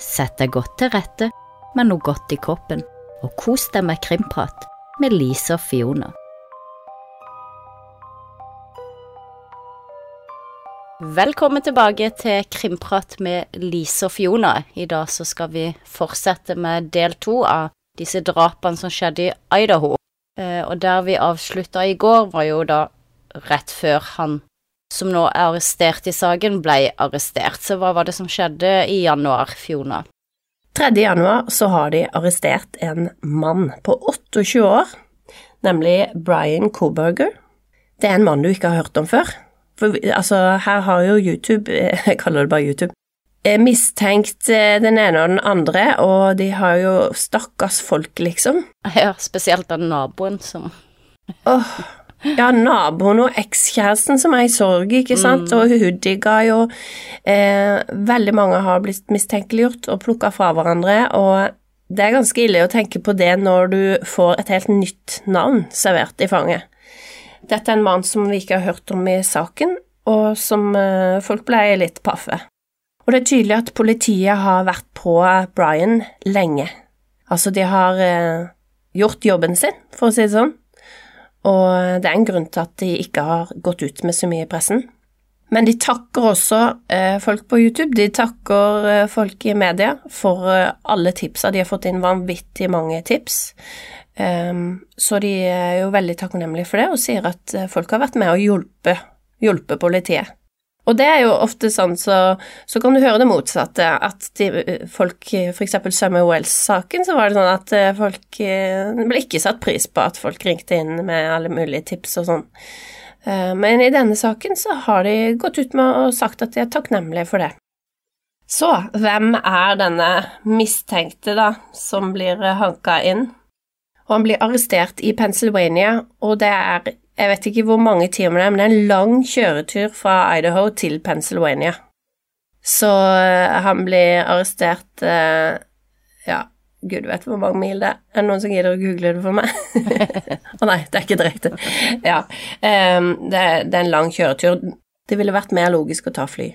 Sett deg godt til rette med noe godt i kroppen, og kos deg med krimprat med Lise og Fiona. Velkommen tilbake til Krimprat med Lise og Fiona. I dag så skal vi fortsette med del to av disse drapene som skjedde i Idaho. Eh, og der vi avslutta i går, var jo da rett før han som nå er arrestert i saken, ble arrestert. Så hva var det som skjedde i januar, Fiona? 3. januar så har de arrestert en mann på 28 år, nemlig Brian Koberger. Det er en mann du ikke har hørt om før. For altså, her har jo YouTube, jeg kaller det bare YouTube, eh, mistenkt eh, den ene og den andre, og de har jo stakkars folk, liksom. Ja, spesielt den naboen som Åh, ja, naboen og ekskjæresten som er i sorg, ikke sant, Mm. og hun digga jo eh, Veldig mange har blitt mistenkeliggjort og plukka fra hverandre, og det er ganske ille å tenke på det når du får et helt nytt navn servert i fanget. Dette er en mann som vi ikke har hørt om i saken, og som eh, folk ble litt paffe. Og det er tydelig at politiet har vært på Brian lenge. Altså, de har eh, gjort jobben sin, for å si det sånn. Og det er en grunn til at de ikke har gått ut med så mye i pressen. Men de takker også eh, folk på YouTube, de takker eh, folk i media for eh, alle tipsa. De har fått inn vanvittig mange tips. Ehm, så de er jo veldig takknemlige for det, og sier at folk har vært med og hjulpet, hjulpet politiet. Og det er jo ofte sånn, så, så kan du høre det motsatte, at de, folk, eksempel Summer Wells-saken, så var det sånn at eh, folk eh, Det ble ikke satt pris på at folk ringte inn med alle mulige tips og sånn. Eh, Men i denne saken så har de gått ut med og sagt at de er takknemlige for det. Så hvem er denne mistenkte, da, som blir hanka inn? Og han blir arrestert i Pennsylvania, og det er Jeg vet ikke hvor mange timer det er, men det er en lang kjøretur fra Idaho til Pennsylvania. Så eh, han blir arrestert eh, Ja, gud vet hvor mange mil det er. Er det noen som gidder å google det for meg? Å nei, det er ikke direkte. Ja. Um, det, det er en lang kjøretur. Det ville vært mer logisk å ta fly.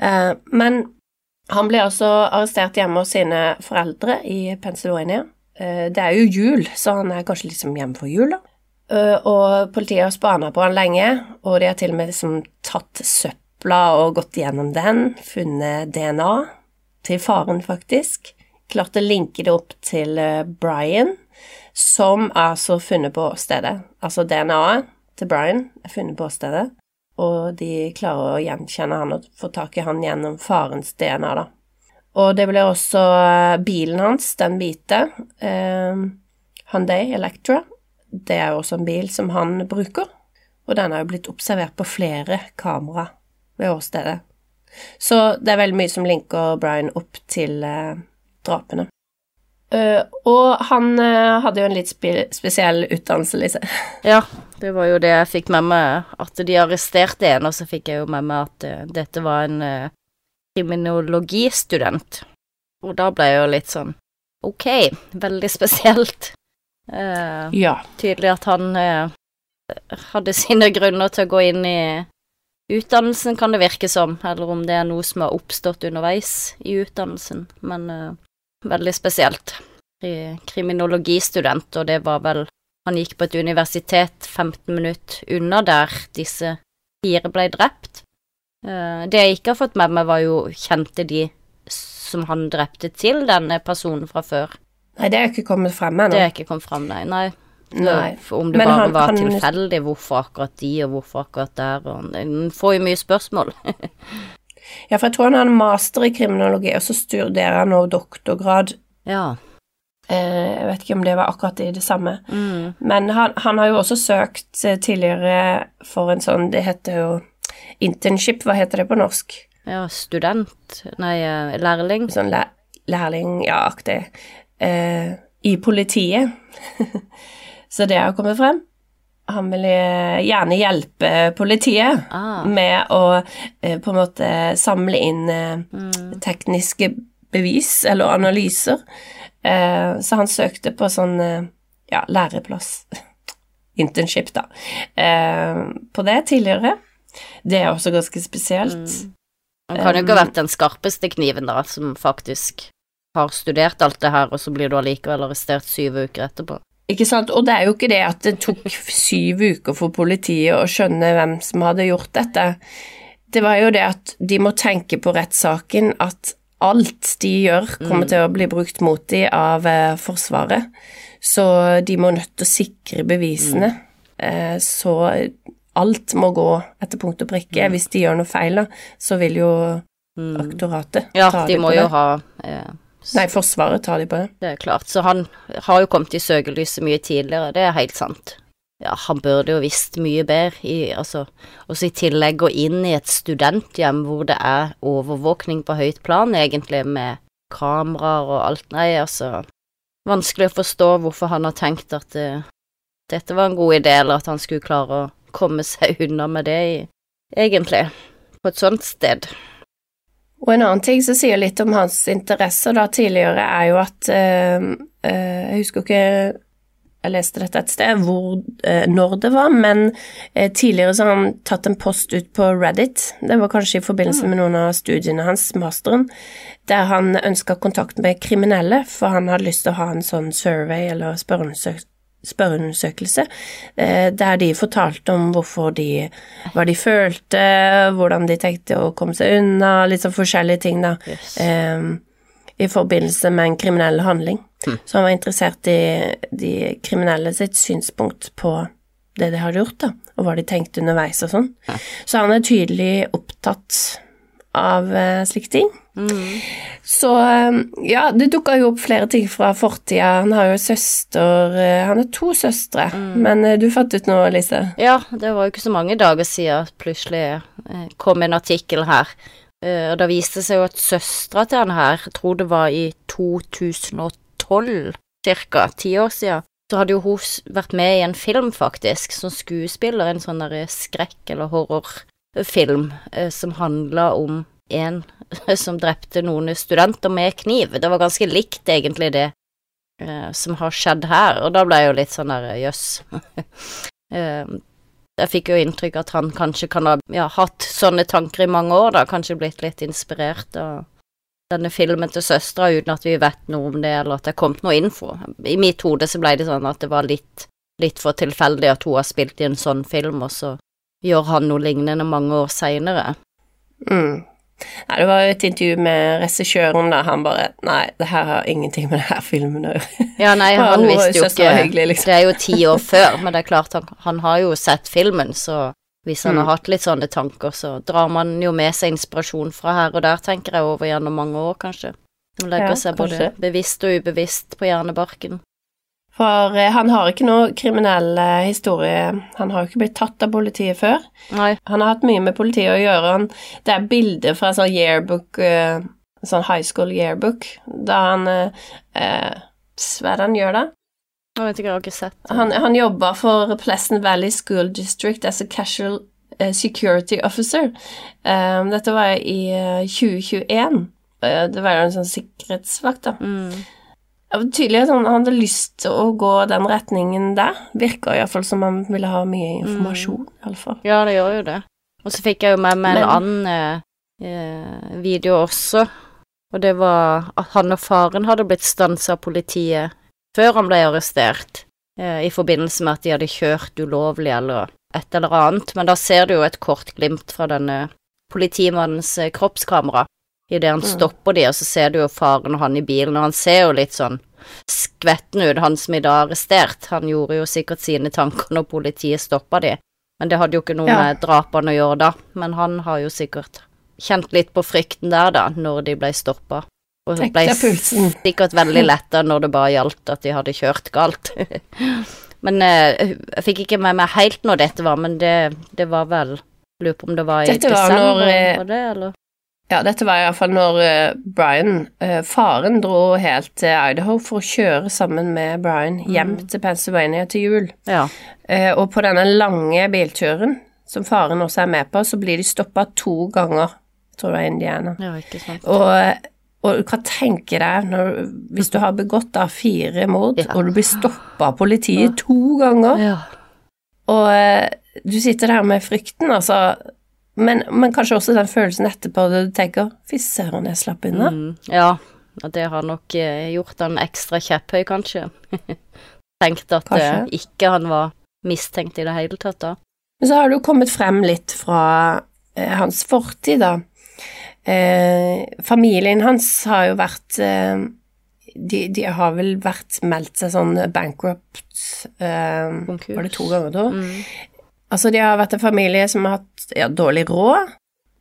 Uh, men han ble altså arrestert hjemme hos sine foreldre i Pennsylvania. Det er jo jul, så han er kanskje liksom hjemme for jul, da. Eh, Og politiet har spana på han lenge, og de har til og med liksom tatt søpla og gått gjennom den, funnet DNA til faren, faktisk. Klart å linke det opp til eh, Brian, som er altså funnet på stedet. Altså DNA-et til Brian er funnet på stedet, og de klarer å gjenkjenne han og få tak i han gjennom farens DNA, da. Og det blir også eh, bilen hans, den hvite, eh, Hyundai Electra. Det er jo også en bil som han bruker, og den er jo blitt observert på flere kamera ved åstedet. Så det er veldig mye som linker Brian opp til eh, drapene. Uh, og han uh, hadde jo en litt spe spesiell utdannelse, Lise. Ja, det var jo det jeg fikk med meg, at de arresterte en, og så fikk jeg jo med meg at uh, dette var en kriminologistudent. Og da ble jeg jo litt sånn ok, veldig spesielt. Eh, Ja. tydelig at han uh, hadde sine grunner til å gå inn i utdannelsen, kan det virke som, eller om det er noe som har oppstått underveis i utdannelsen, men uh, veldig spesielt. Kriminologistudent, og det var vel Han gikk på et universitet 15 minutter unna der disse fire ble drept. Det jeg ikke har fått med meg, var jo kjente de som han drepte til denne personen fra før. Nei, det er ikke kommet frem Det ennå. er ikke kommet frem, nei. nei. Nei. Om det Men bare han- var han- tilfeldig, hvorfor akkurat de, og hvorfor akkurat der, og En får jo mye spørsmål. Ja, for jeg tror han har en master i kriminologi, og så studerer han nå doktorgrad. ja. Eh, jeg vet ikke om det var akkurat i det samme. Mm. Men han, han har jo også søkt eh, tidligere for en sånn Det heter jo internship, hva heter det på norsk? Ja, student Nei, eh, lærling. Sånn læ lærling, ja, aktig. Eh, I politiet. så det har kommet frem. Han vil eh, gjerne hjelpe politiet Ah. med å eh, på en måte samle inn eh, Mm. tekniske bevis eller analyser. Eh, så han søkte på sånn eh, ja, læreplass. Internship, da. Eh, på det tidligere. Det er også ganske spesielt. Han kan jo ikke ha vært den skarpeste kniven, da, som faktisk har studert alt det her, og så blir du allikevel arrestert syv uker etterpå. Ikke sant, og det er jo ikke det at det tok syv uker for politiet å skjønne hvem som hadde gjort dette. Det var jo det at de må tenke på rettssaken, at alt de gjør, kommer til å bli brukt mot dem av eh, Forsvaret. Så de må nødt til å sikre bevisene. Eh, så alt må gå etter punkt og prikke. Hvis de gjør noe feil, da, så vil jo aktoratet Ja, ta de dem må jo ha eh, Nei, Forsvaret tar de på det. Det er klart. Så han har jo kommet i søkelyset mye tidligere, det er helt sant. Ja, han burde jo visst mye bedre, i, altså, også i tillegg gå inn i et studenthjem hvor det er overvåkning på høyt plan, egentlig, med kameraer og alt. Nei, altså, vanskelig å forstå hvorfor han har tenkt at eh, dette var en god idé, eller at han skulle klare å komme seg unna med det, i, egentlig, på et sånt sted. Og en annen ting som sier litt om hans interesser da tidligere, er jo at eh, Jeg husker ikke jeg leste dette et sted, hvor, eh, når det var, men tidligere så har han tatt en post ut på Reddit. Det var kanskje i forbindelse med noen av studiene hans, masteren, der han ønska kontakt med kriminelle, for han hadde lyst til å ha en sånn survey eller spørreundersøk spørreundersøkelse, eh, der de fortalte om hvorfor de hva de følte, hvordan de tenkte å komme seg unna, litt sånn forskjellige ting, da Yes. eh, i forbindelse med en kriminell handling. Så han var interessert i de kriminelle sitt synspunkt på det de hadde gjort, da, og hva de tenkte underveis og sånn. Så han er tydelig opptatt av eh, slike ting. Så eh, ja, det dukka jo opp flere ting fra fortida. Han har jo søster eh, Han har to søstre, men eh, du fant ut noe, Lise? Ja, det var jo ikke så mange dager siden plutselig eh, kom en artikkel her. Og da viste det seg jo at søstera til han her, jeg tror det var i 2012, cirka, ti år siden, så hadde jo hun vært med i en film, faktisk, som skuespiller, en sånn derre skrekk- eller horrorfilm, som handla om en som drepte noen studenter med kniv. Det var ganske likt, egentlig, det uh, som har skjedd her, og da ble jeg jo litt sånn der, jøss. Eh, jeg fikk jo inntrykk at han kanskje kan ha ja, hatt sånne tanker i mange år, da, kanskje blitt litt inspirert av denne filmen til søstera uten at vi vet noe om det, eller at det er kommet noe info. I mitt hode så ble det sånn at det var litt, litt for tilfeldig at hun har spilt i en sånn film, og så gjør han noe lignende mange år seinere. Mm. Nei, det var jo et intervju med regissøren da. han bare Nei, det her har ingenting med denne filmen å gjøre. Ja, nei, han visste jo ikke hyggelig, liksom. Det er jo ti år før, men det er klart, han, han har jo sett filmen, så hvis han Mm. har hatt litt sånne tanker, så drar man jo med seg inspirasjon fra her og der, tenker jeg, over gjennom mange år, kanskje. Man legger Ja, seg både kanskje. bevisst og ubevisst på hjernebarken. For eh, han har ikke noe kriminell eh, historie. Han har jo ikke blitt tatt av politiet før. Nei, Han har hatt mye med politiet å gjøre. Han, det er bilder fra sånn yearbook, eh, sånn high school yearbook, da han eh, Hva er det han gjør da? jeg vet ikke, jeg har ikke sett det. Han, han jobba for Pleasant Valley School District as a casual security officer. Um, dette var i eh, 2021. Eh, det var jo en sånn sikkerhetsvakt, da. Mm. Tydelig at han han hadde lyst til å gå den retningen der. Virka iallfall som han ville ha mye informasjon, alle fall. Ja, det gjør jo det. Og så fikk jeg jo med meg en Men- annen eh, eh, video også, og det var at han og faren hadde blitt stansa av politiet før han ble arrestert, eh, i forbindelse med at de hadde kjørt ulovlig eller et eller annet, men da ser du jo et kort glimt fra denne politimannens eh, kroppskamera idet han Mm. stopper de, og så ser du jo faren og han i bilen, og han ser jo litt sånn skvetten ut, han som i dag er arrestert. Han gjorde jo sikkert sine tanker når politiet stoppa de, men det hadde jo ikke noe Ja. med drapene å gjøre da. Men han har jo sikkert kjent litt på frykten der, da, når de ble stoppa. Og ble sikkert veldig letta når det bare gjaldt at de hadde kjørt galt. men eh, jeg fikk ikke med meg helt når dette var, men det, det var vel Lurer på om det var i var desember, når, eh, var det, eller? Ja, dette var iallfall når eh, Brian, eh, faren, dro helt til Idaho for å kjøre sammen med Brian hjem til Pennsylvania til jul. Ja. Eh, og på denne lange bilturen, som faren også er med på, så blir de stoppa to ganger, tror jeg, i Indiana. ja, ikke sant. Og, og hva tenker deg når, hvis du har begått da fire mord, Ja. og du blir stoppa av politiet to ganger, Ja. og du sitter der med frykten, altså men, men kanskje også den følelsen etterpå da du tenker Fy søren, jeg slapp unna. Mm, ja, det har nok eh, gjort han ekstra kjepphøy, kanskje. Tenkte at Kanskje. eh, ikke han var mistenkt i det hele tatt, da. Men så har du kommet frem litt fra eh, hans fortid, da. Eh, familien hans har jo vært eh, de, de har vel vært meldt seg sånn bankrupt eh. Var det to ganger, da? Mm. Altså, de har vært en familie som har hatt ja, dårlig råd,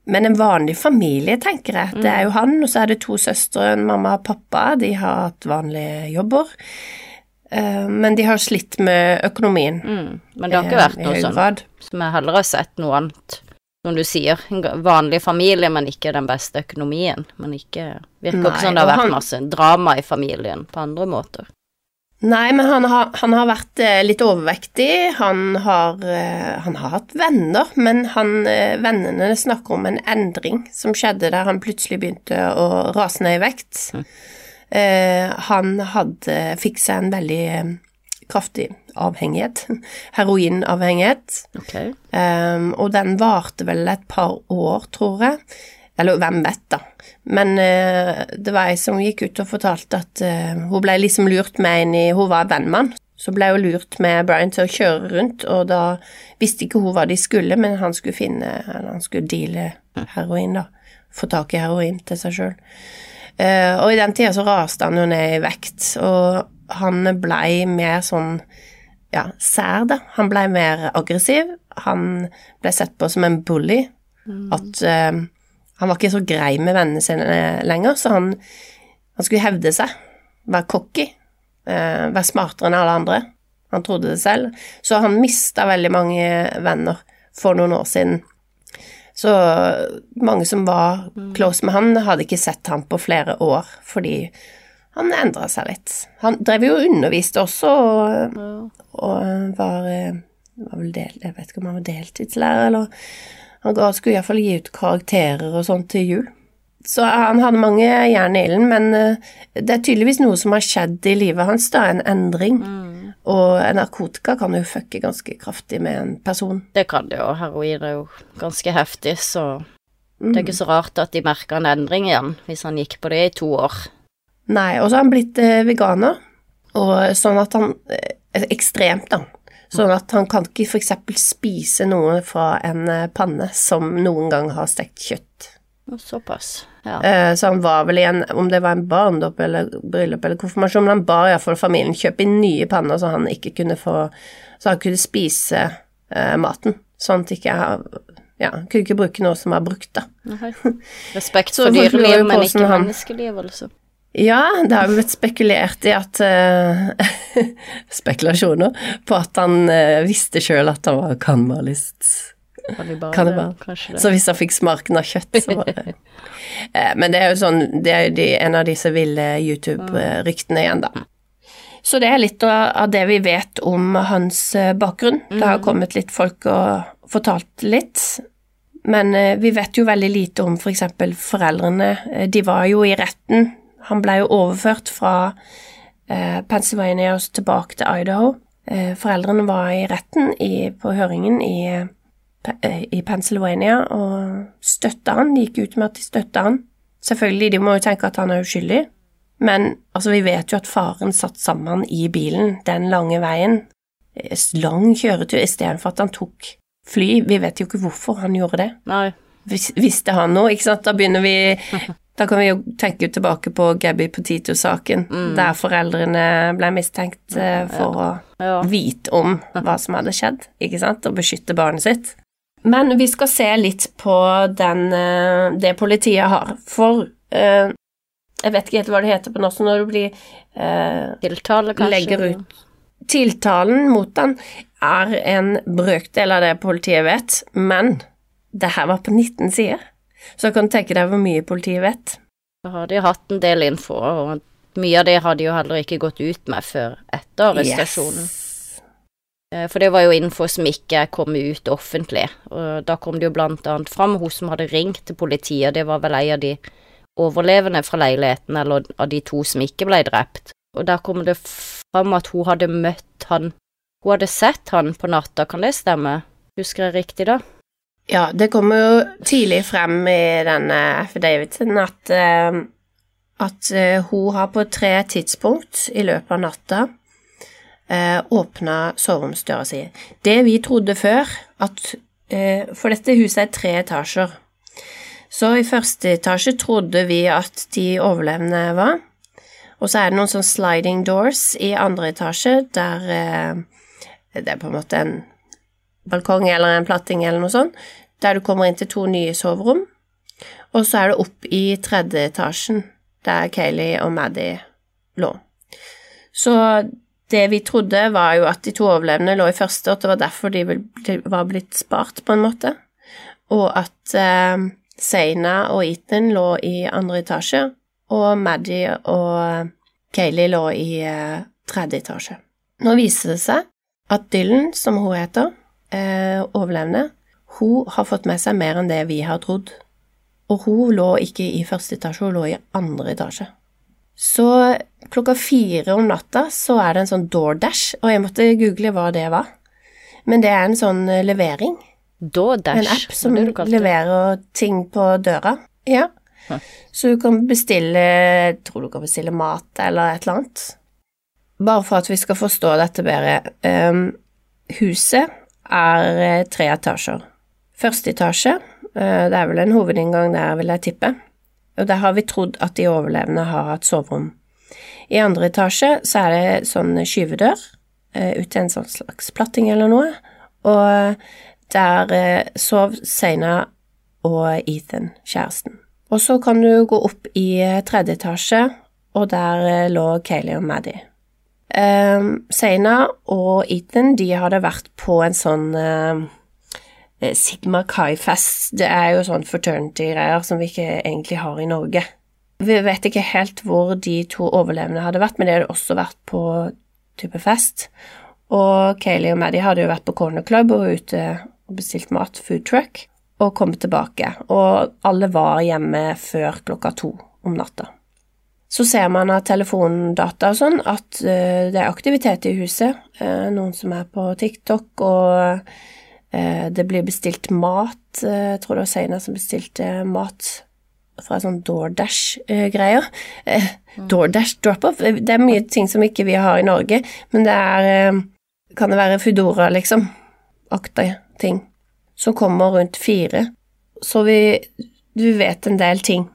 men en vanlig familie, tenker jeg. Det er jo han, og så er det to søstre, en mamma og pappa. De har hatt vanlige jobber, eh, men de har slitt med økonomien. Mm. Men det har ikke eh, vært noe sånn som jeg heller har sett noe annet. Som du sier, en vanlig familie, men ikke den beste økonomien. Men ikke Virker Nei, ikke som det har vært han- masse drama i familien på andre måter. Nei, men han har, han har vært eh, litt overvektig. Han har, eh, han har hatt venner, men han, eh, vennene snakker om en endring som skjedde der han plutselig begynte å rase ned i vekt. Eh, han hadde, fikk seg en veldig kraftig avhengighet, heroinavhengighet, Okay. Ehm, og den varte vel et par år, tror jeg. Eller hvem vet, da. Men uh, det var ei som gikk ut og fortalte at uh, hun ble liksom lurt med inn i Hun var vennmann. Så ble hun lurt med Brian til å kjøre rundt, og da visste ikke hun hva de skulle, men han skulle finne Eller han skulle deale heroin, da. Få tak i heroin til seg sjøl. og i den tida så raste han jo ned i vekt, og han blei mer sånn ja, sær, da. Han blei mer aggressiv. Han ble sett på som en bully. At eh, han var ikke så grei med vennene sine lenger, så han, han skulle hevde seg. Være cocky. eh, være smartere enn alle andre. Han trodde det selv. Så han mista veldig mange venner for noen år siden. Så mange som var close med han, hadde ikke sett ham på flere år, fordi han endra seg litt. Han drev jo og underviste også, og og var, eh, var vel del, Jeg vet ikke om han var deltidslærer, eller Han ga, skulle iallfall gi ut karakterer og sånt til jul. Så han hadde mange jern i ilden, men eh, det er tydeligvis noe som har skjedd i livet hans, da, en endring. Mm. Og narkotika kan jo fucke ganske kraftig med en person. Det kan det jo. Heroin er jo ganske heftig, så Mm. det er ikke så rart at de merker en endring igjen, hvis han gikk på det i to år. Nei, og så har han blitt eh, veganer, og sånn at han eh, Ekstremt, da. Sånn at han kan ikke f.eks. spise noe fra en eh, panne som noen gang har stekt kjøtt. Såpass. Ja. Eh, Så han var vel i en, om det var en barndom eller bryllup eller konfirmasjon, men han ba iallfall familien kjøpe inn nye panner så han ikke kunne få Så han kunne spise eh, maten. Sånn at ikke Ja, kunne ikke bruke noe som var brukt, da. Respekt for dyreliv, men ikke menneskeliv, altså. Ja, det har jo blitt spekulert i at uh, Spekulasjoner på at han uh, visste sjøl at han var kannibalist. Kannibal. Så hvis han fikk smaken av kjøtt, så var det uh, Men det er jo sånn Det er jo de, en av disse ville YouTube-ryktene igjen, da. Så det er litt av det vi vet om hans bakgrunn. Det har kommet litt folk og fortalt litt. Men vi vet jo veldig lite om f.eks. For foreldrene. De var jo i retten. Han ble jo overført fra eh, Pennsylvania tilbake til Idaho. Eh, Foreldrene var i retten i, på høringen i eh, i Pennsylvania og støtta han. De gikk ut med at de støtta han. Selvfølgelig, de må jo tenke at han er uskyldig, men altså, vi vet jo at faren satt sammen i bilen den lange veien. Eh, Lang kjøretur istedenfor at han tok fly. Vi vet jo ikke hvorfor han gjorde det. Nei. Vis- Visste han noe, ikke sant? Da begynner vi Da kan vi jo tenke tilbake på Gabby Petito-saken, der foreldrene ble mistenkt eh, for å vite om hva som hadde skjedd, ikke sant, og beskytte barnet sitt. Men vi skal se litt på den, eh, det politiet har, for eh, jeg vet ikke helt hva det heter på norsk når du blir eh, Tiltale, kanskje. legger ut Tiltalen mot den er en brøkdel av det politiet vet, men det her var på 19 sider, så kan du tenke deg hvor mye politiet vet. Da har de hatt en del info, og mye av det har de jo heller ikke gått ut med før etter arrestasjonen. Yes. Eh, For det var jo info som ikke kom ut offentlig, og da kom det jo blant annet fram hun som hadde ringt til politiet, det var vel ei av de overlevende fra leiligheten, eller av de to som ikke ble drept. Og der kom det fram at hun hadde møtt han Hun hadde sett han på natta, kan det stemme? Husker jeg riktig da? Ja, det kommer jo tidlig frem i denne affidaviten at, eh, at eh, hun har på tre tidspunkt i løpet av natta eh, åpna soveromsdøra si. Det vi trodde før, at For dette huset er tre etasjer. Så i første etasje trodde vi at de overlevende var. Og så er det noen sånn sliding doors i andre etasje der det er på en måte en balkong eller en platting eller noe sånt, der du kommer inn til to nye soverom. Og så er det opp i tredje etasjen, der Kayleigh og Maddie lå. Så det vi trodde, var jo at de to overlevende lå i første, og at det var derfor de var blitt spart, på en måte. Og at eh, Seina og Ethan lå i andre etasje, og Maddie og Kayleigh lå i eh, tredje etasje. Nå viser det seg at Dylan, som hun heter, eh, overlevende, hun har fått med seg mer enn det vi har trodd. Og hun lå ikke i første etasje, hun lå i andre etasje. Så klokka fire om natta så er det en sånn DoorDash, og jeg måtte google hva det var. Men det er en sånn eh, levering. DoorDash? En app som leverer ting på døra. Ja. Så du kan bestille Jeg tror du kan bestille mat eller et eller annet. Bare for at vi skal forstå dette bedre. Um, huset er eh, tre etasjer. Første etasje, uh, det er vel en hovedinngang der, vil jeg tippe, og der har vi trodd at de overlevende har hatt soverom. I andre etasje så er det sånn skyvedør uh, ut til en sånn slags platting eller noe, og der sov Seina og Ethan, kjæresten. Og så kan du gå opp i tredje etasje, og der lå Kayleigh og Maddie. Um, Seina og Ethan de hadde vært på en sånn uh, Sigma Kai-fest. Det er jo sånn fraternity-greier som vi ikke egentlig har i Norge. Vi vet ikke helt hvor de to overlevende hadde vært, men de hadde også vært på type fest. Og Kayleigh og Maddie hadde jo vært på Corner Club og ute og bestilt mat, food truck, og kommet tilbake. Og alle var hjemme før klokka to om natta. Så ser man av telefondata og sånn at uh, det er aktivitet i huset. Uh, noen som er på TikTok, og uh, det blir bestilt mat. jeg tror det var Seina som bestilte mat fra sånn DoorDash-greier. Mm. DoorDash drop-off. Det er mye ting som ikke vi har i Norge, men det er Kan det være Foodora, liksom? Akta ting. Som kommer rundt fire. Så vi, vi vet en del ting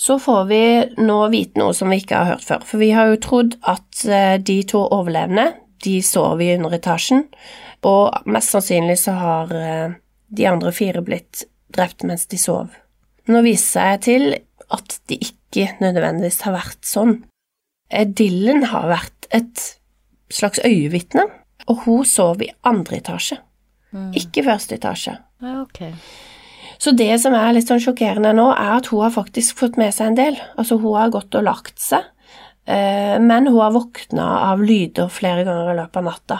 så får vi nå vite noe som vi ikke har hørt før. For vi har jo trodd at eh, de to overlevende, de sov i underetasjen, og mest sannsynlig så har eh, de andre fire blitt drept mens de sov. Nå viser jeg til at det ikke nødvendigvis har vært sånn. Dylan har vært et slags øyevitne, og hun sov i andre etasje, mm. ikke første etasje. Ja, okay. Så det som er litt sånn sjokkerende nå, er at hun har faktisk fått med seg en del. Altså, hun har gått og lagt seg, eh, men hun har våkna av lyder flere ganger i løpet av natta.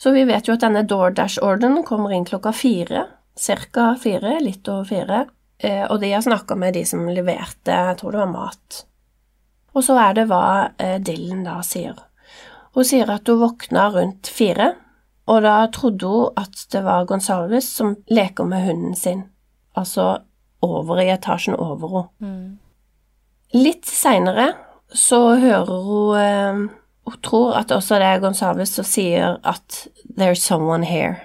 Så vi vet jo at denne DoorDash-ordenen kommer inn klokka fire, ca. fire, litt over fire, eh, og de har snakka med de som leverte, jeg tror det var mat. Og så er det hva eh, Dylan da sier. Hun sier at hun våkna rundt fire, og da trodde hun at det var Gonsalves som leker med hunden sin altså over i etasjen over henne. Mm. Litt seinere så hører hun eh, Hun tror at også det er Gonsalves som sier at 'there's someone here'.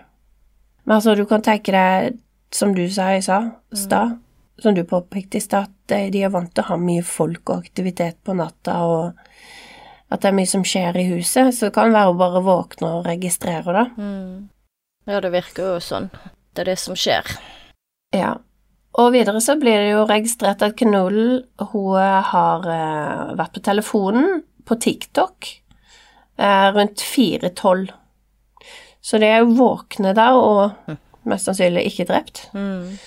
Men altså, du kan tenke deg, som du sa i stad, mm. som du påpekte i stad, at de er vant til å ha mye folk og aktivitet på natta, og at det er mye som skjer i huset, så det kan være å bare våkne og registrere det. Mm. Ja, det virker jo sånn. Det er det som skjer. Ja. Og videre så blir det jo registrert at Knull, hun har uh, vært på telefonen på TikTok uh, rundt 4.12. Så de er jo våkne da, og mest sannsynlig ikke drept. Mm.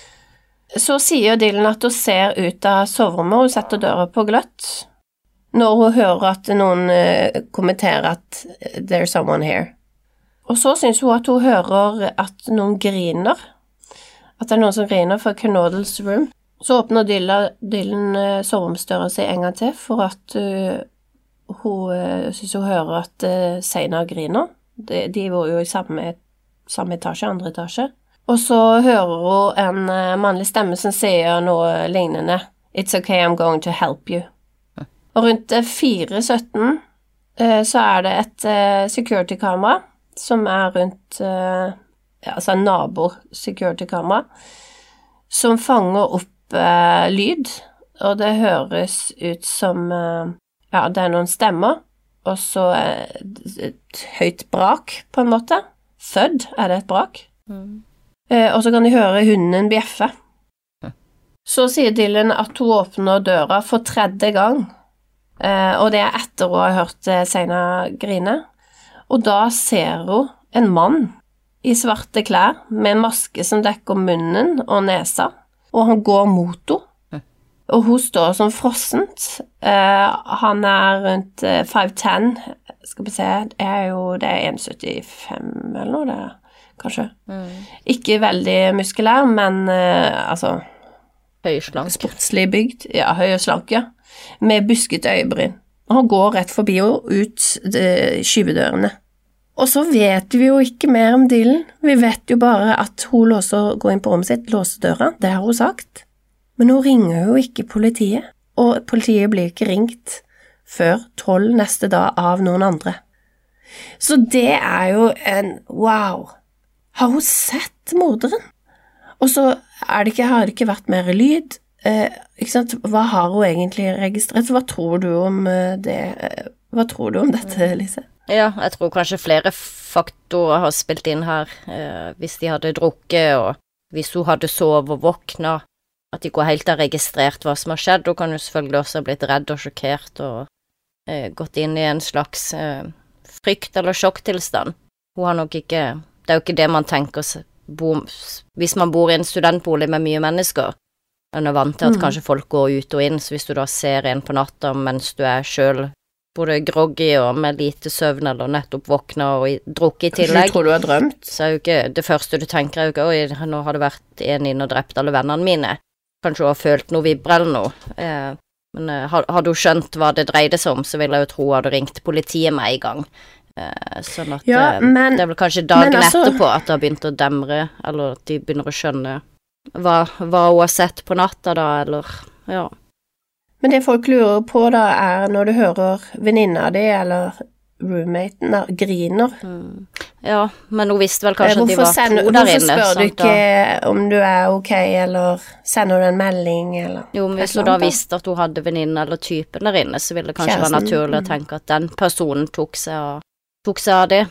Så sier Dylan at hun ser ut av soverommet, hun setter døra på gløtt når hun hører at noen kommenterer at 'there's someone here'. Og så syns hun at hun hører at noen griner at det er noen som griner fra Canodals room. Så åpner Dylan uh, soveromsdøra si en gang til for at uh, hun uh, syns hun hører at uh, Seina griner. De, de var jo i samme, samme, etasje, andre etasje. Og så hører hun en mannlig stemme som sier noe lignende. It's okay, I'm going to help you. Og rundt 4.17 eh, så er det et eh, security-kamera som er rundt eh, Altså en nabo-security-kamera som fanger opp eh, lyd, og det høres ut som eh, Ja, det er noen stemmer, og så et, et høyt brak, på en måte. Thud, er det et brak? Mm. Eh, og så kan de høre hunden bjeffe. Så sier Dylan at hun åpner døra for tredje gang, eh, og det er etter hun har hørt eh, Seina grine. Og da ser hun en mann i svarte klær med en maske som dekker munnen og nesa, og han går mot henne. Og hun står som frossent. Uh, han er rundt eh, 5'10, skal vi se, det er jo det er 1,75 eller noe, det, kanskje. Mm. Ikke veldig muskulær, men uh, altså Høyslank. sportslig bygd, ja, høy og slank, ja, med buskete øyebryn. Og han går rett forbi henne ut eh, skyvedørene. Og så vet vi jo ikke mer om Dylan, vi vet jo bare at hun låser, går inn på rommet sitt, låser døra, det har hun sagt. Men hun ringer jo ikke politiet, og politiet blir ikke ringt før tolv neste dag av noen andre. Så det er jo en wow. Har hun sett morderen? Og så det ikke, har det ikke vært mer lyd. Eh? Hva har hun egentlig registrert? Hva tror du om eh, det? Eh, Hva tror du om dette, Lise? Ja, jeg tror kanskje flere faktorer har spilt inn her. Eh, hvis de hadde drukket, og hvis hun hadde sovet og våkna, at de ikke helt har registrert hva som har skjedd. Hun kan jo selvfølgelig også ha blitt redd og sjokkert og eh, gått inn i en slags eh, frykt- eller sjokktilstand. Hun har nok ikke Det er jo ikke det man tenker bo, hvis man bor i en studentbolig med mye mennesker. Man er vant til at Mm. kanskje folk går ut og inn, så hvis du da ser en på natta mens du er sjøl både groggy og med lite søvn eller nettopp våkna og drukket i tillegg, du tror du har drømt? så er jo ikke det første du tenker er jo ikke oi, nå har det vært en inn og drept alle vennene mine. Kanskje hun har følt noe vibrer eller noe. Eh, men eh, hadde hun skjønt hva det dreide seg om, så ville jeg jo tro hun hadde ringt politiet med en gang. Eh, sånn at Ja, eh, men- det er vel kanskje dagen altså- etterpå at det har begynt å demre, eller at de begynner å skjønne hva, hva hun har sett på natta da, eller ja. Men det folk lurer på, da, er når du hører venninna di eller roommaten der griner Mm. Ja, men hun visste vel kanskje kanskje at de var to der hvorfor spør du ikke da? om du er ok, eller sender du en melding, eller Jo, men hvis hun da visste at hun hadde venninne eller typen der inne, så ville det kanskje være Kjæresten, naturlig å tenke at den personen tok seg av, tok seg av det,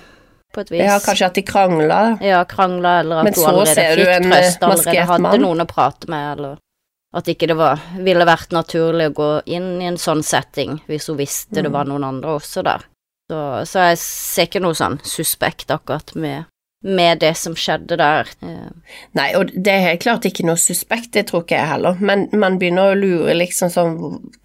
på et vis. Ja, kanskje at de krangla. Ja, krangla, eller at Men hun allerede fikk trøst, eh, allerede hadde mann. noen å prate med, eller at ikke det var, ville vært naturlig å gå inn i en sånn setting hvis hun visste det Mm. var noen andre også der. Så, så jeg ser ikke noe sånn suspekt akkurat med, med det som skjedde der. Eh, Nei, og det er helt klart ikke noe suspekt, det tror ikke jeg heller, men man begynner å lure liksom sånn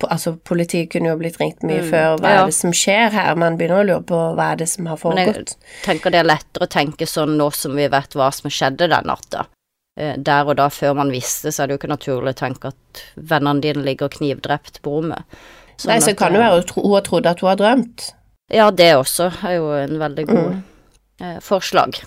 Altså, politiet kunne jo blitt ringt mye Mm, før, hva ja. er det som skjer her? Man begynner å lure på hva er det som har foregått. Men jeg- tenker det er lettere å tenke sånn nå som vi vet hva som skjedde den natta. Eh, Der og da, før man visste, så er det jo ikke naturlig å tenke at vennene dine ligger knivdrept på rommet. Sånn Nei, så kan det være hun har trodd at hun har drømt. Ja, det også er jo en veldig god Mm. eh, forslag.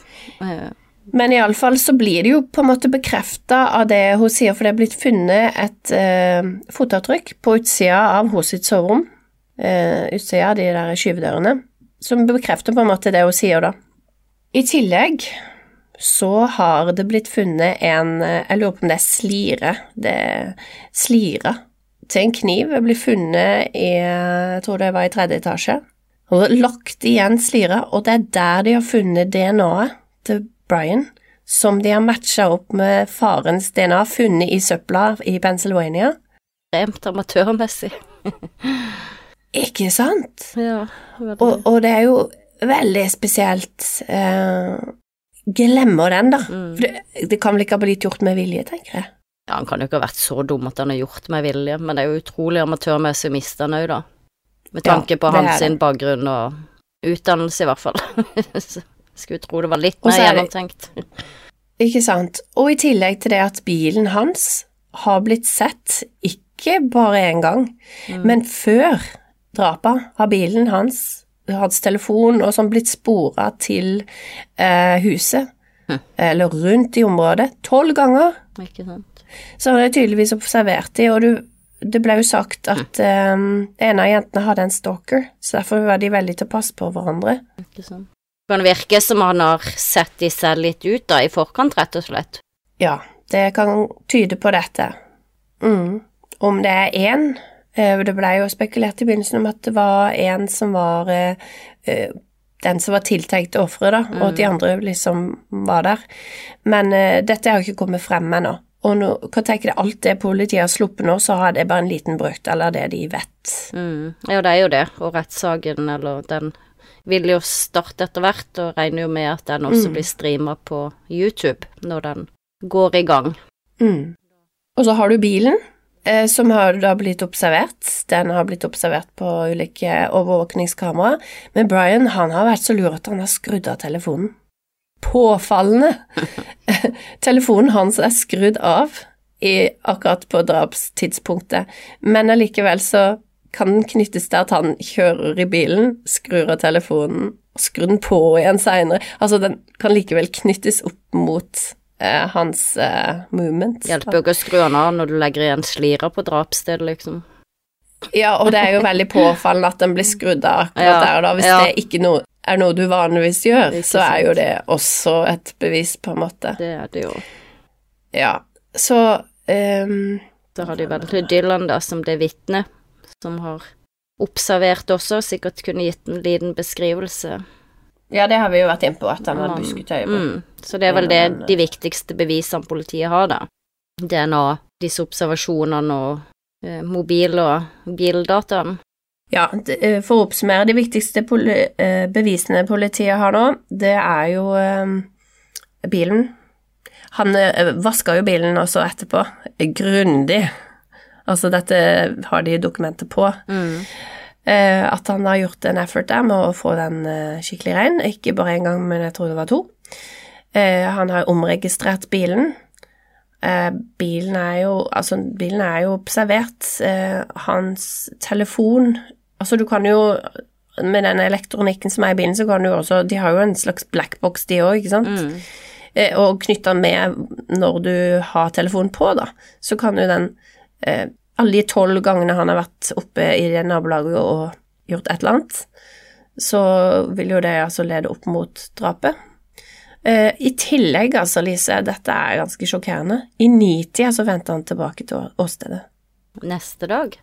Eh, Men iallfall så blir det jo på en måte bekrefta av det hun sier, for det er blitt funnet et eh, fotavtrykk på utsida av sitt soverom, eh, utsida av de der skyvedørene, som bekrefter på en måte det hun sier, da. I tillegg så har det blitt funnet en eh, Jeg lurer på om det er slire. Det er slira til en kniv er ble funnet i Jeg tror det var i tredje etasje. Og lagt igjen slira, og det er der de har funnet DNA-et til Brian, som de har matcha opp med farens DNA, funnet i søpla i Pennsylvania. Rent amatørmessig. Ikke sant? Ja, veldig. Og, og det er jo veldig spesielt. Eh, glemmer den, da. Mm. For det, det kan vel ikke ha blitt gjort med vilje, tenker jeg. Ja, han kan jo ikke ha vært så dum at han har gjort med vilje, men det er jo utrolig amatørmessig å miste han òg, da. Med Ja, tanke på hans bakgrunn og utdannelse, i hvert fall. Skulle tro det var litt mer er gjennomtenkt. Ikke sant. Og i tillegg til det at bilen hans har blitt sett ikke bare én gang, Mm. men før drapet har bilen hans, hans telefon og sånn blitt spora til eh, huset, Hm. eller rundt i området, tolv ganger. Ikke sant. Så han har tydeligvis observert de, og du det ble jo sagt at eh, en av jentene hadde en stalker, så derfor var de veldig til å passe på hverandre. Ikke sant. Kan det virke som han har sett de selv litt ut da, i forkant, rett og slett? Ja, det kan tyde på dette. Mm. Om det er én Det blei jo spekulert i begynnelsen om at det var en som var eh, eh, den som var tiltenkt offeret, da, og at de andre liksom var der. Men dette har ikke kommet frem ennå. Og nå, hva tenker du, alt det politiet har sluppet nå, så har det bare en liten brøkdel av det de vet. Mm. Ja, det er jo det, og rettssaken, eller den vil jo starte etter hvert, og regner jo med at den også Mm. blir streama på YouTube når den går i gang. Mm. Og så har du bilen, eh, som har da blitt observert. Den har blitt observert på ulike overvåkningskamera. Men Brian han har vært så lur at han har skrudd av telefonen. Påfallende! telefonen hans er skrudd av i, akkurat på drapstidspunktet, men allikevel så kan den knyttes til at han kjører i bilen, skrur av telefonen, skrur den på igjen seinere. Altså, den kan likevel knyttes opp mot eh, hans eh, movement. Hjelper jo ikke å skru den av når du legger igjen slira på drapsstedet, liksom. Ja, og det er jo veldig påfallende at den blir skrudd av akkurat Ja, der og da. Hvis ja. det ikke no, er noe du vanligvis gjør, er så er jo det også et bevis, på en måte. Det er det jo. Ja, så um, Så har de vel Dylan, da, som det vitnet, som har observert også, sikkert kunne gitt en liten beskrivelse. Ja, det har vi jo vært inne på, at han hadde Man- busket øyeblikk. Mm. Så det er vel det de viktigste bevisene politiet har, da. DNA, disse observasjonene og eh, mobil- og bildataen. Ja, eh, for å oppsummere, de viktigste poli eh, bevisene politiet har nå, det er jo eh, bilen. Han eh, vaska jo bilen også etterpå, eh, grundig. Altså, dette har de dokumenter på. Mm. Eh, at han har gjort en effort der med å få den eh, skikkelig rein. Ikke bare én gang, men jeg tror det var to. Eh, han har omregistrert bilen. Eh, bilen er jo Altså, bilen er jo observert. Eh, hans telefon Altså, du kan jo Med den elektronikken som er i bilen, så kan du også De har jo en slags blackbox, de òg, ikke sant? Mm. eh, og knytta med når du har telefonen på, da, så kan jo den eh, Alle de tolv gangene han har vært oppe i det nabolaget og gjort et eller annet, så vil jo det altså lede opp mot drapet. Eh, I tillegg, altså, Lise, dette er ganske sjokkerende. I nitida så vendte han tilbake til åstedet. Neste dag.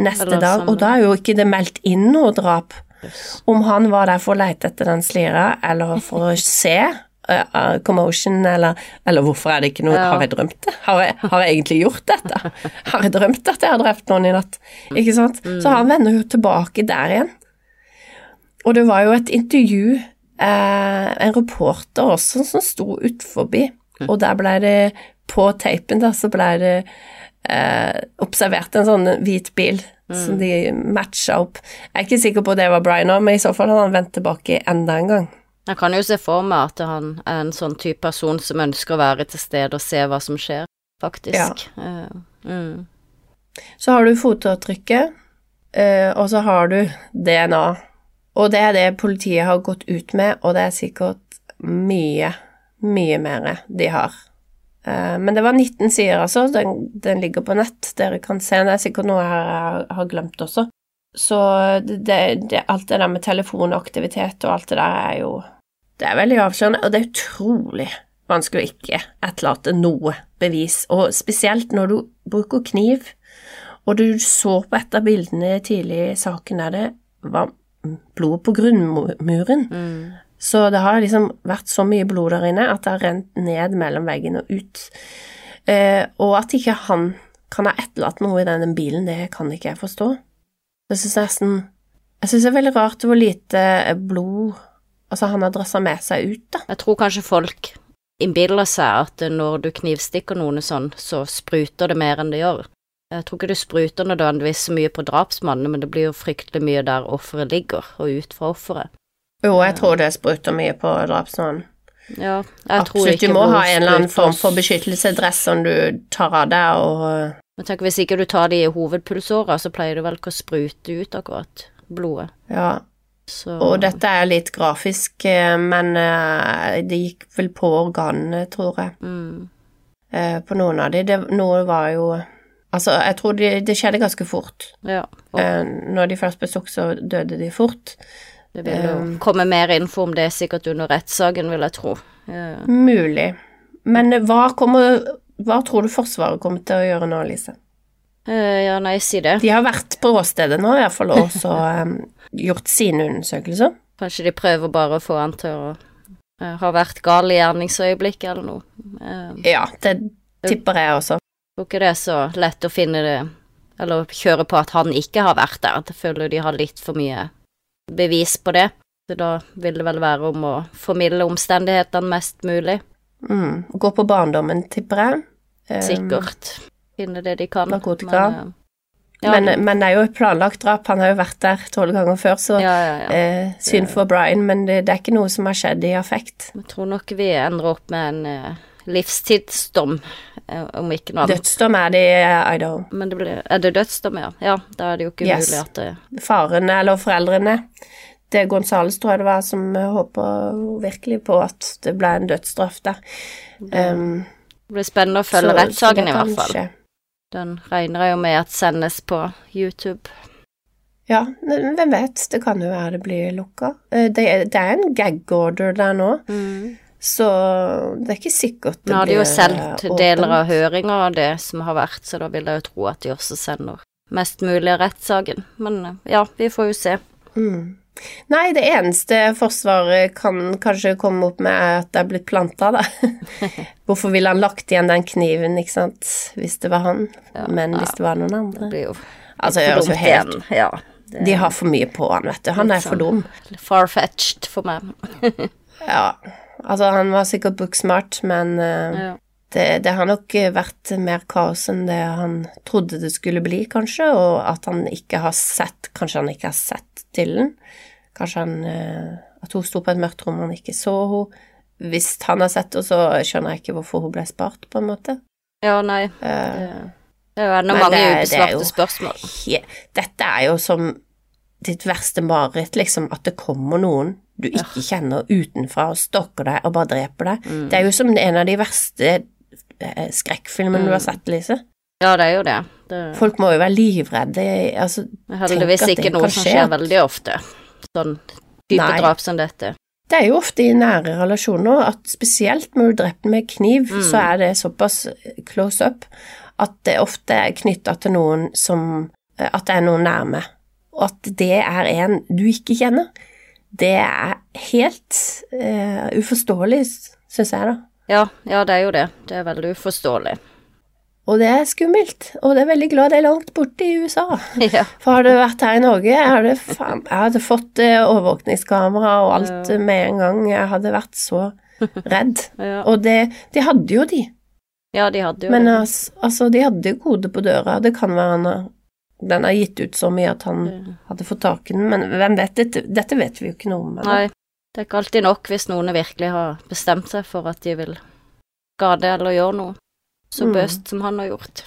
Neste Eller dag, og da er jo ikke det meldt inn noe drap. Om han var der for å leite etter den slira, eller for å se eh, eh, commotion, eller, eller hvorfor er det ikke noe Ja. Har jeg drømt det? Har jeg, har jeg egentlig gjort dette? Har jeg drømt at jeg har drept noen i natt? Ikke sant? Mm. Så han vender jo tilbake der igjen. Og det var jo et intervju, eh, en reporter også, som sto utforbi, Mm. og der ble det, på tapen, da, så ble det eh, observert en sånn hvit bil som de matcha opp. Jeg er ikke sikker på det var Brian òg, men i så fall hadde han vendt tilbake enda en gang. Jeg kan jo se for meg at han er en sånn type person som ønsker å være til stede og se hva som skjer, faktisk. Eh, mm. Så har du fotavtrykket, eh, og så har du DNA. Og det er det politiet har gått ut med, og det er sikkert mye, mye mer de har. Eh, Men det var 19 sider, altså. Den, den ligger på nett. Dere kan se den. Det er sikkert noe jeg har, har glemt også. Så det, det, alt det der med telefonaktivitet og alt det der er jo Det er veldig avslørende, og det er utrolig vanskelig å ikke etterlate noe bevis. Og spesielt når du bruker kniv, og du så på et av bildene tidlig i saken der det var blod på grunnmuren. Mm. Så det har liksom vært så mye blod der inne at det har rent ned mellom veggen og ut. Eh, og at ikke han kan ha etterlatt noe i denne bilen, det kan ikke jeg forstå. Jeg syns nesten Jeg syns det er veldig rart hvor lite blod altså han har drassa med seg ut, da. Jeg tror kanskje folk innbiller seg at når du knivstikker noen sånn, så spruter det mer enn det gjør. Jeg tror ikke det spruter nødvendigvis så mye på drapsmannen, men det blir jo fryktelig mye der offeret ligger, og ut fra offeret. Jo, jeg tror det spruter mye på drapsmannen. Ja, jeg tror Absolutt, du må ha en eller annen form for beskyttelsesdress som du tar av deg, og Men tenk Hvis ikke du tar de i hovedpulsåra, så pleier du vel ikke å sprute ut akkurat blodet. ja. Så Og dette er litt grafisk, eh, men eh, det gikk vel på organene, tror jeg. mm, eh, På noen av de. Det, noe var jo Altså, jeg tror det de skjedde ganske fort. Ja. Når de først ble stukket, så døde de fort. det vil jo um, komme mer info om det sikkert under rettssaken, vil jeg tro. Ja. Mulig. Men hva kommer Hva tror du Forsvaret kommer til å gjøre nå, Lise? Uh, ja, nei, si det. De har vært på åstedet nå, iallfall, og så gjort sine undersøkelser. Kanskje de prøver bare å få han til å uh, ha vært gal i gjerningsøyeblikket eller noe. Uh, Ja, det tipper jeg også. tror ikke det er så lett å finne det, eller kjøre på at han ikke har vært der. Jeg føler de har litt for mye bevis på det. Så da vil det vel være om å formidle omstendighetene mest mulig. Mm. Gå på barndommen, tipper jeg. Um, Sikkert. Finne det de kan. narkotika. Men, eh, ja, Men, men det er jo et planlagt drap. Han har jo vært der tolv ganger før, så ja, ja, ja. eh, synd for Brian, men det, det er ikke noe som har skjedd i affekt. Jeg tror nok vi ender opp med en uh, livstidsdom, eh, om ikke noe annet. Dødsdom er det i Idaho. Men det blir, er det dødsdom, ja? Ja, da er det jo ikke Yes. mulig at det Farene, eller foreldrene Det er Gonzales, tror jeg det var, som eh, håper virkelig på at det ble en dødsstraff der. Um, Det blir spennende å følge rettssaken, i hvert fall. skje. Den regner jeg jo med at sendes på YouTube. Ja, hvem vet, det kan jo være det blir lukka. Eh, Det, det er en gag order der nå, så det er ikke sikkert det blir åpent. Nå har de jo sendt eh, deler av høringa av det som har vært, så da vil jeg jo tro at de også sender mest mulig av rettssaken. Men eh, ja, vi får jo se. Mm. Nei, det eneste Forsvaret kan kanskje komme opp med, er at det er blitt planta, da. Hvorfor ville han lagt igjen den kniven, ikke sant, hvis det var han, Ja, men ja. hvis det var noen Det andre blir jo Altså, det jeg jo helt. Ja, det De har for mye på han, vet du. Han er for sånn. dum. far-fetched for meg. Ja. Altså, han var sikkert booksmart, men uh, Ja. det, det har nok vært mer kaos enn det han trodde det skulle bli, kanskje, og at han ikke har sett Kanskje han ikke har sett Dylan. Kanskje han eh, At hun sto på et mørkt rom og han ikke så henne. Hvis han har sett henne, så skjønner jeg ikke hvorfor hun ble spart, på en måte. ja, nei. Uh, Det, er jo mange ubesvarte spørsmål. he- Dette er jo som ditt verste mareritt, liksom, at det kommer noen du ikke kjenner utenfra og stalker deg og bare dreper deg. Mm. Det er jo som en av de verste skrekkfilmene mm. du har sett, Lise. Ja, det er jo det. det Folk må jo være livredde, altså heldigvis ikke noe som skjer veldig ofte. Sånn type Nei. drap som dette. Det er jo ofte i nære relasjoner at spesielt når du dreper med kniv, Mm. så er det såpass close up at det ofte er knytta til noen som At det er noen nærme. Og at det er en du ikke kjenner, det er helt uh, uforståelig, syns jeg, da. Ja, ja, det er jo det. Det er veldig uforståelig. Og det er skummelt, og det er veldig glad det er langt borte i USA. ja. For har du vært her i Norge, jeg hadde, fått eh, overvåkningskamera og alt ja. med en gang. Jeg hadde vært så redd. Ja. Og det, de hadde jo de. ja, de hadde jo Men det. altså, de hadde kode på døra. Det kan være han den har gitt ut så mye at han hadde fått tak i den, men hvem vet dette? Dette vet vi jo ikke noe om. Nei, det er ikke alltid nok hvis noen virkelig har bestemt seg for at de vil skade eller gjøre noe så Mm. som han har gjort.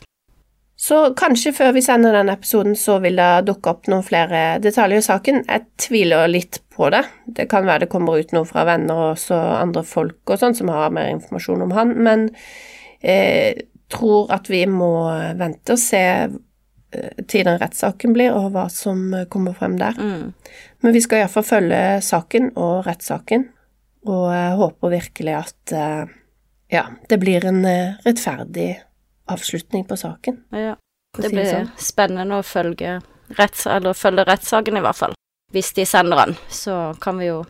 Så kanskje før vi sender den episoden, så vil det dukke opp noen flere detaljer i saken. Jeg tviler litt på det. Det kan være det kommer ut noe fra venner og også andre folk og sånn som har mer informasjon om han, men eh, tror at vi må vente og se eh, til den rettssaken blir, og hva som kommer frem der. Mm. Men vi skal iallfall følge saken og rettssaken, og håper virkelig at eh, ja, det blir en eh, rettferdig avslutning på saken. Ja. Det blir sånn. spennende å følge, retts, eller følge rettssaken, i hvert fall. Hvis de sender den, så kan vi jo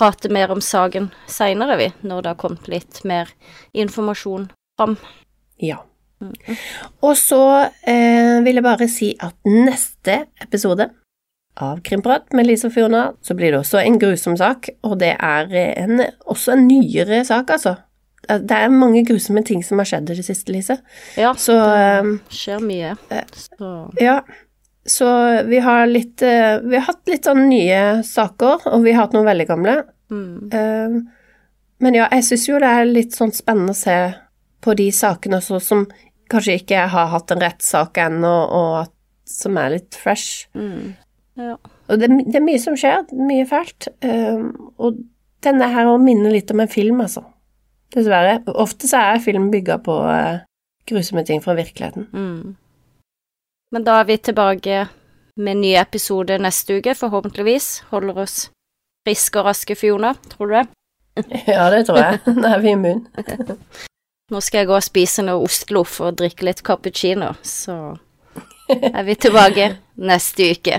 prate mer om saken seinere, vi, når det har kommet litt mer informasjon fram. Ja. Mhm. Og så eh, vil jeg bare si at neste episode av Krimprat med Lise Fiona, så blir det også en grusom sak, og det er en, også en nyere sak, altså. Det er mange grusomme ting som har skjedd i det siste, Lise. Ja, Så det skjer mye. Eh. Så Ja, så vi har litt eh, Vi har hatt litt sånn nye saker, og vi har hatt noen veldig gamle. mm, Eh, Men ja, jeg syns jo det er litt sånn spennende å se på de sakene også som kanskje ikke har hatt en rettssak ennå, og at, som er litt fresh. mm. Ja. Og det, det er mye som skjer, mye fælt. Eh, og denne her minner litt om en film, altså. Dessverre. Ofte så er film bygga på eh, grusomme ting fra virkeligheten. Mm. Men da er vi tilbake med en ny episode neste uke, forhåpentligvis. Holder oss friske og raske, Fiona, tror du det? Ja, det tror jeg. Da er vi immun. Nå skal jeg gå og spise noe ostloff og drikke litt cappuccino, så er vi tilbake neste uke.